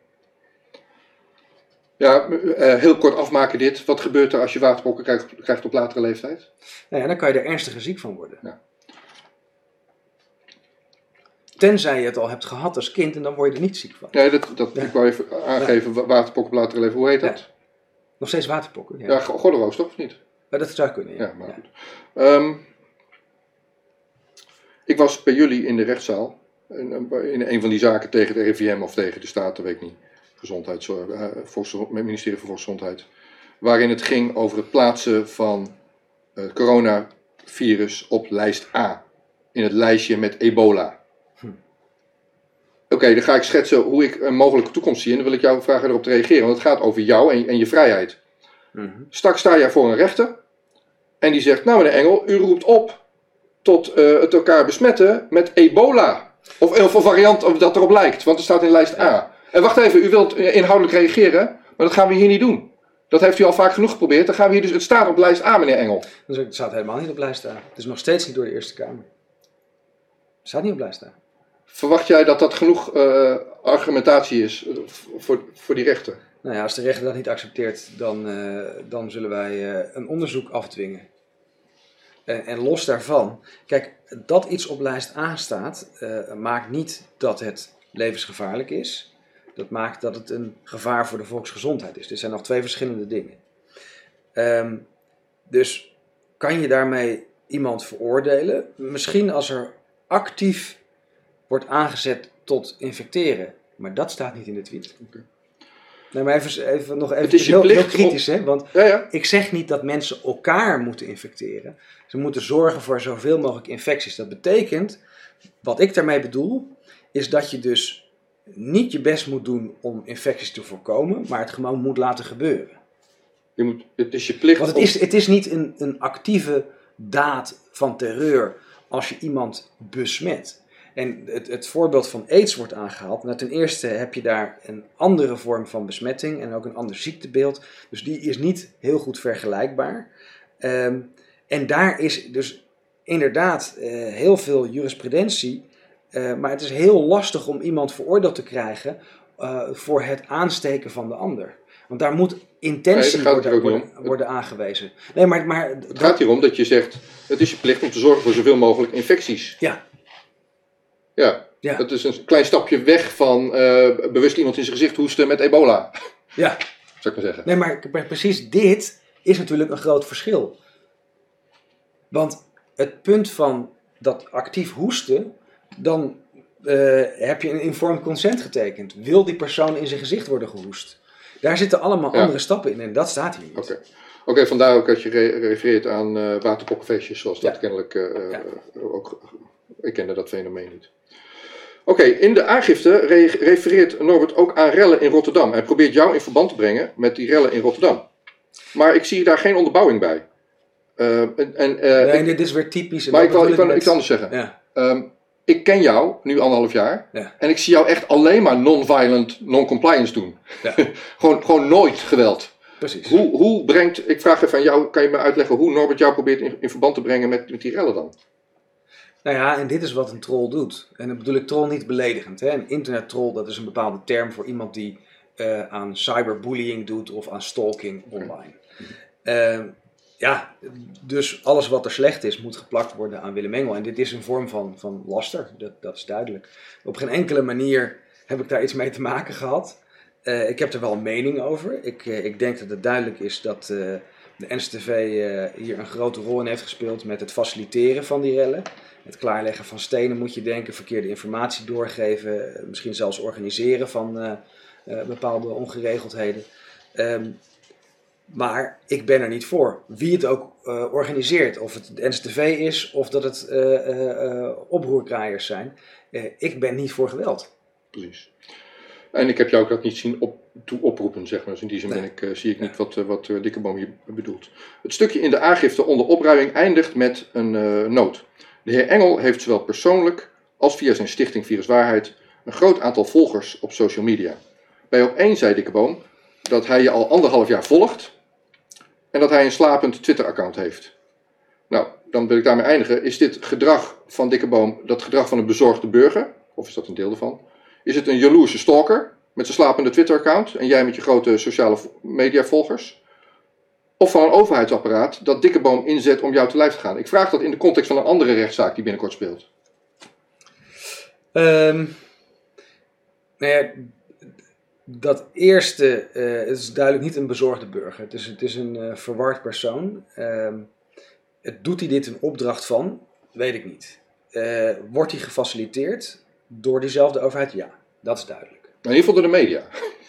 Ja, eh, heel kort afmaken dit. Wat gebeurt er als je waterpokken krijgt, krijgt op latere leeftijd? Nou ja, dan kan je er ernstig ziek van worden. Ja. Tenzij je het al hebt gehad als kind en dan word je er niet ziek van. Nee, dat, dat, Ja. ik wou even aangeven, wa- waterpokken op latere leeftijd. Hoe heet dat? Nog steeds waterpokken. Ja. Ja, Go- Gorderoos toch, of niet? Maar dat zou kunnen, ja. Ja, maar goed. Ehm, ik was bij jullie in de rechtszaal. In, in een van die zaken tegen de RIVM of tegen de staat, dat weet ik niet. Gezondheidszorg, eh, ministerie van Volksgezondheid. Waarin het ging over het plaatsen van het coronavirus op lijst A. In het lijstje met ebola. Hm. Oké, dan ga ik schetsen hoe ik een mogelijke toekomst zie. En dan wil ik jou vragen erop te reageren. Want het gaat over jou en, en je vrijheid. Mhm. Straks sta je voor een rechter en die zegt, nou meneer Engel, u roept op tot eh, het elkaar besmetten met ebola. Of, of een variant of dat erop lijkt, want het staat in lijst A. En wacht even, u wilt eh, inhoudelijk reageren, maar dat gaan we hier niet doen. Dat heeft u al vaak genoeg geprobeerd. Dan gaan we hier dus, het staat op lijst A meneer Engel. Het staat helemaal niet op lijst staan. Het is nog steeds niet door de Eerste Kamer. Het staat niet op lijst staan. Verwacht jij dat dat genoeg eh, argumentatie is eh, voor, voor die rechter? Nou ja, als de rechter dat niet accepteert, dan, dan zullen wij een onderzoek afdwingen. En, en los daarvan, kijk, dat iets op lijst A staat, maakt niet dat het levensgevaarlijk is. Dat maakt dat het een gevaar voor de volksgezondheid is. Dit zijn nog twee verschillende dingen. Ehm, dus kan je daarmee iemand veroordelen? Misschien als er actief wordt aangezet tot infecteren. Maar dat staat niet in de tweet. Nee, maar even, even nog even Het is je heel, heel kritisch, hè? Want Ja, ja. ik zeg niet dat mensen elkaar moeten infecteren. Ze moeten zorgen voor zoveel mogelijk infecties. Dat betekent, wat ik daarmee bedoel, is dat je dus niet je best moet doen om infecties te voorkomen, maar het gewoon moet laten gebeuren. Je moet, het is je plicht Want het om- is, het is niet een, een actieve daad van terreur als je iemand besmet. En het, het voorbeeld van aids wordt aangehaald. Nou, ten eerste heb je daar een andere vorm van besmetting en ook een ander ziektebeeld. Dus die is niet heel goed vergelijkbaar. Ehm, en daar is dus inderdaad eh, heel veel jurisprudentie. Eh, maar het is heel lastig om iemand veroordeeld te krijgen eh, voor het aansteken van de ander. Want daar moet intentie Nee, worden, aangewezen. Nee, maar, maar Het gaat hier om dat je zegt, het is je plicht om te zorgen voor zoveel mogelijk infecties. Ja. Ja, Ja. dat is een klein stapje weg van eh, bewust iemand in zijn gezicht hoesten met ebola, Ja, zou ik maar zeggen. nee, maar precies dit is natuurlijk een groot verschil. Want het punt van dat actief hoesten, dan eh, heb je een informed consent getekend. Wil die persoon in zijn gezicht worden gehoest? Daar zitten allemaal Ja. andere stappen in en dat staat hier niet. Oké. Vandaar ook dat je re- refereert aan eh waterpokkenfeestjes, zoals dat kennelijk eh, Ja. ook. Ik kende dat fenomeen niet. Oké, in de aangifte re- refereert Norbert ook aan rellen in Rotterdam. Hij probeert jou in verband te brengen met die rellen in Rotterdam. Maar ik zie daar geen onderbouwing bij. En, en, Nee, ik- dit is weer typisch. maar ik wil, ik anders zeggen. Ja, Ehm, ik ken jou nu anderhalf jaar. Ja. En ik zie jou echt alleen maar non-violent, non-compliance doen. Ja. [laughs] gewoon, gewoon nooit geweld. precies. Hoe, hoe brengt, ik vraag even aan jou, kan je me uitleggen hoe Norbert jou probeert in, in verband te brengen met, met die rellen dan? Nou ja, en dit is wat een troll doet. En dan bedoel ik troll niet beledigend. Hè? Een internettroll, dat is een bepaalde term voor iemand die eh, aan cyberbullying doet of aan stalking online. Eh, ja, dus alles wat er slecht is, moet geplakt worden aan Willem Engel. En dit is een vorm van, van laster, dat, dat is duidelijk. Op geen enkele manier heb ik daar iets mee te maken gehad. Eh, ik heb er wel een mening over. Ik, eh, ik denk dat het duidelijk is dat eh, de NSTV eh, hier een grote rol in heeft gespeeld met het faciliteren van die rellen. Het klaarleggen van stenen moet je denken, verkeerde informatie doorgeven, misschien zelfs organiseren van bepaalde ongeregeldheden. Ehm, maar ik ben er niet voor. Wie het ook eh, organiseert, of het de NSTV is of dat het eh, oproerkraaiers zijn, ik ben niet voor geweld. Precies. En ik heb jou ook dat niet zien op, toe oproepen, zeg maar. Dus in die zin ben ik, zie ik niet wat, wat Dikkeboom hier bedoelt. Het stukje in de aangifte onder opruiming eindigt met een noot. De heer Engel heeft zowel persoonlijk als via zijn stichting Viruswaarheid een groot aantal volgers op social media. Bij op één zei Dikkeboom dat hij je al anderhalf jaar volgt en dat hij een slapend Twitter-account heeft. Nou, dan wil ik daarmee eindigen. Is dit gedrag van Dikkeboom dat gedrag van een bezorgde burger? Of is dat een deel ervan? Is het een jaloerse stalker met zijn slapende Twitter-account en jij met je grote sociale vo- media-volgers? Of van een overheidsapparaat dat Dikkeboom inzet om jou te lijf te gaan? Ik vraag dat in de context van een andere rechtszaak die binnenkort speelt. Ehm, nou ja, dat eerste eh, het is duidelijk niet een bezorgde burger. Het is, het is een eh, verward persoon. Ehm, het doet hij dit in opdracht van? Weet ik niet. Eh, wordt hij gefaciliteerd door diezelfde overheid? Ja, dat is duidelijk. In ieder geval door de media.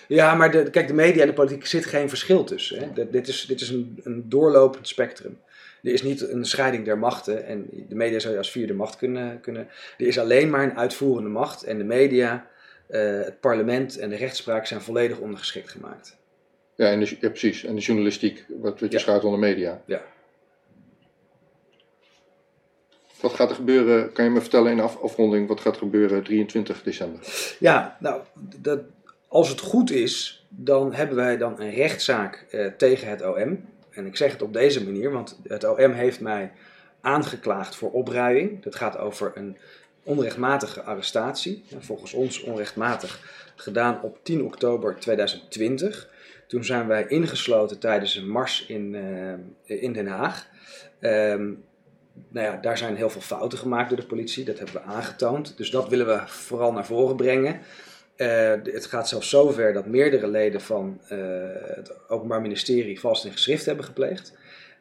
Ja, maar de, kijk, de media en de politiek zit geen verschil tussen. Hè. Dit, dit is, dit is een, een doorlopend spectrum. Er is niet een scheiding der machten en de media zou je als vierde macht kunnen, kunnen. Er is alleen maar een uitvoerende macht en de media, eh, het parlement en de rechtspraak zijn volledig ondergeschikt gemaakt. Ja, en de, ja, precies. En de journalistiek, wat, wat je Ja. schuilt onder media. Ja. Wat gaat er gebeuren, kan je me vertellen in de af- afronding, wat gaat er gebeuren 23 december? Ja, nou, dat, als het goed is, dan hebben wij dan een rechtszaak eh, tegen het OM. En ik zeg het op deze manier, want het OM heeft mij aangeklaagd voor opruiing. Dat gaat over een onrechtmatige arrestatie. En volgens ons onrechtmatig gedaan op 10 oktober 2020. Toen zijn wij ingesloten tijdens een mars in, eh, in Den Haag. Ehm, nou ja, daar zijn heel veel fouten gemaakt door de politie. Dat hebben we aangetoond. Dus dat willen we vooral naar voren brengen. Eh, het gaat zelfs zover dat meerdere leden van eh, het Openbaar Ministerie vast in geschrift hebben gepleegd.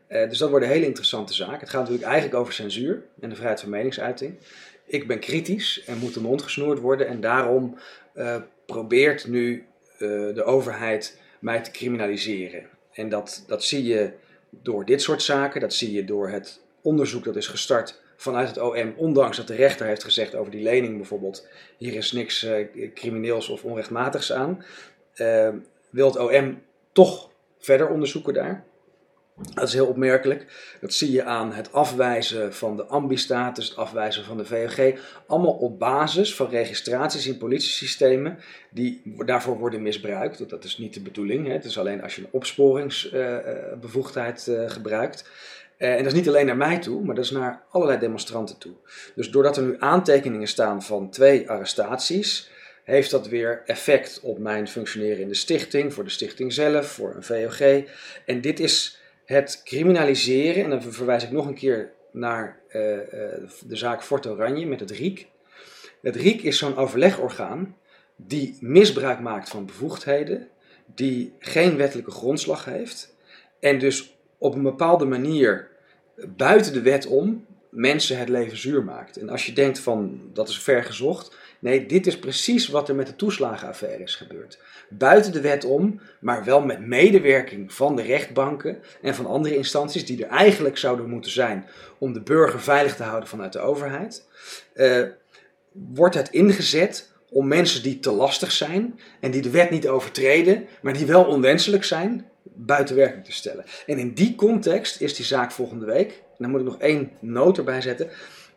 Dus dat wordt een hele interessante zaak. Het gaat natuurlijk eigenlijk over censuur en de vrijheid van meningsuiting. Ik ben kritisch en moet de mond gesnoerd worden. En daarom eh, probeert nu de overheid mij te criminaliseren. En dat, dat zie je door dit soort zaken, dat zie je door het onderzoek dat is gestart vanuit het OM, ondanks dat de rechter heeft gezegd over die lening bijvoorbeeld, hier is niks uh, crimineels of onrechtmatigs aan, wil het OM toch verder onderzoeken daar. Dat is heel opmerkelijk. Dat zie je aan het afwijzen van de ambistatus, het afwijzen van de VOG. Allemaal op basis van registraties in politiesystemen die daarvoor worden misbruikt. Dat is niet de bedoeling. Hè. Het is alleen als je een opsporingsbevoegdheid uh, uh, gebruikt. Uh, en dat is niet alleen naar mij toe, maar dat is naar allerlei demonstranten toe. Dus doordat er nu aantekeningen staan van twee arrestaties, heeft dat weer effect op mijn functioneren in de stichting, voor de stichting zelf, voor een VOG. En dit is het criminaliseren, en dan verwijs ik nog een keer naar uh, uh, de zaak Fort Oranje met het RIEK. Het RIEK is zo'n overlegorgaan die misbruik maakt van bevoegdheden, die geen wettelijke grondslag heeft en dus op een bepaalde manier buiten de wet om mensen het leven zuur maakt. En als je denkt van dat is ver gezocht, nee, dit is precies wat er met de toeslagenaffaire is gebeurd. Buiten de wet om, maar wel met medewerking van de rechtbanken en van andere instanties die er eigenlijk zouden moeten zijn om de burger veilig te houden vanuit de overheid, uh, wordt het ingezet om mensen die te lastig zijn en die de wet niet overtreden, maar die wel onwenselijk zijn, buiten werking te stellen. En in die context is die zaak volgende week. Dan moet ik nog één noot erbij zetten.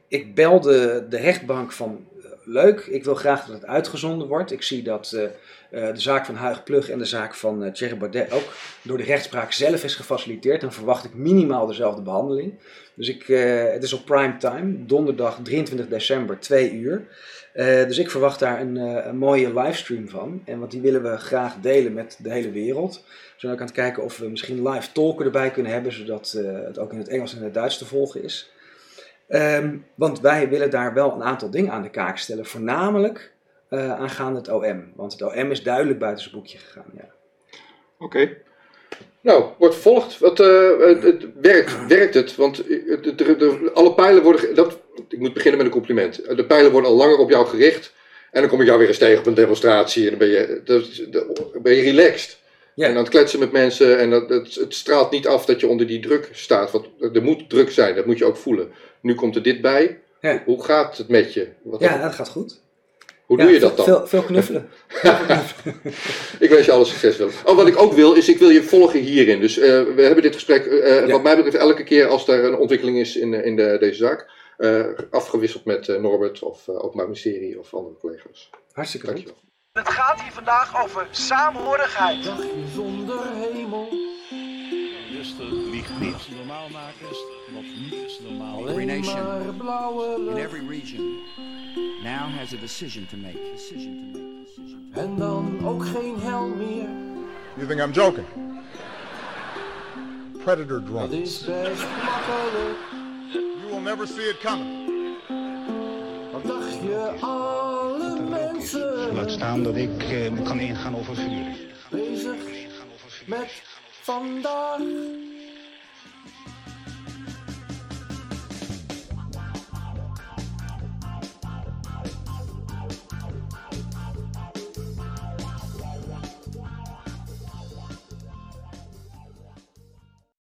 Ik belde de rechtbank van uh, leuk, ik wil graag dat het uitgezonden wordt. Ik zie dat uh, uh, de zaak van Huig Plug en de zaak van Thierry Baudet ook door de rechtspraak zelf is gefaciliteerd. Dan verwacht ik minimaal dezelfde behandeling. Dus ik, het is op prime time, donderdag 23 december, 2 uur. Dus ik verwacht daar een, een mooie livestream van. En want die willen we graag delen met de hele wereld zijn ook aan het kijken of we misschien live tolken erbij kunnen hebben, zodat uh, het ook in het Engels en het Duits te volgen is. Um, want wij willen daar wel een aantal dingen aan de kaak stellen, voornamelijk uh, aangaande het OM. Want het OM is duidelijk buiten zijn boekje gegaan. Ja. Oké. Nou, wordt vervolgd. Wat, uh, het werkt, werkt het? Want alle pijlen worden. Dat, ik moet beginnen met een compliment. De pijlen worden al langer op jou gericht. En dan kom ik jou weer eens tegen op een demonstratie. En dan ben je, dan ben je relaxed. Ja. En aan het kletsen met mensen. En dat, het, het, straalt niet af dat je onder die druk staat. Want er moet druk zijn, dat moet je ook voelen. Nu komt er dit bij. Ja. Hoe gaat het met je? Wat ja, dat gaat goed. Hoe doe je dat dan? Veel, veel knuffelen. [laughs] ik wens je alles succes. Oh, wat ik ook wil, is ik wil je volgen hierin. Dus uh, we hebben dit gesprek, uh, ja. wat mij betreft, elke keer als er een ontwikkeling is in, in de, deze zaak. Uh, afgewisseld met Norbert of Openbaar Ministerie of andere collega's. Hartstikke Dankjewel. goed. Het gaat hier vandaag over samenhorigheid. Dagje zonder hemel. Rusten liegt niet. Normaal maken is wat niet is normaal. Every nation in every region now has a decision to make. Decision to make. Decision to make. En dan ook geen hel meer. You think I'm joking? Predator drones. Dat is best makkelijk. Never see it coming. Wat dacht je alle mensen? Laat staan dat ik uh, kan ingaan over vuur. Bezig met vandaag.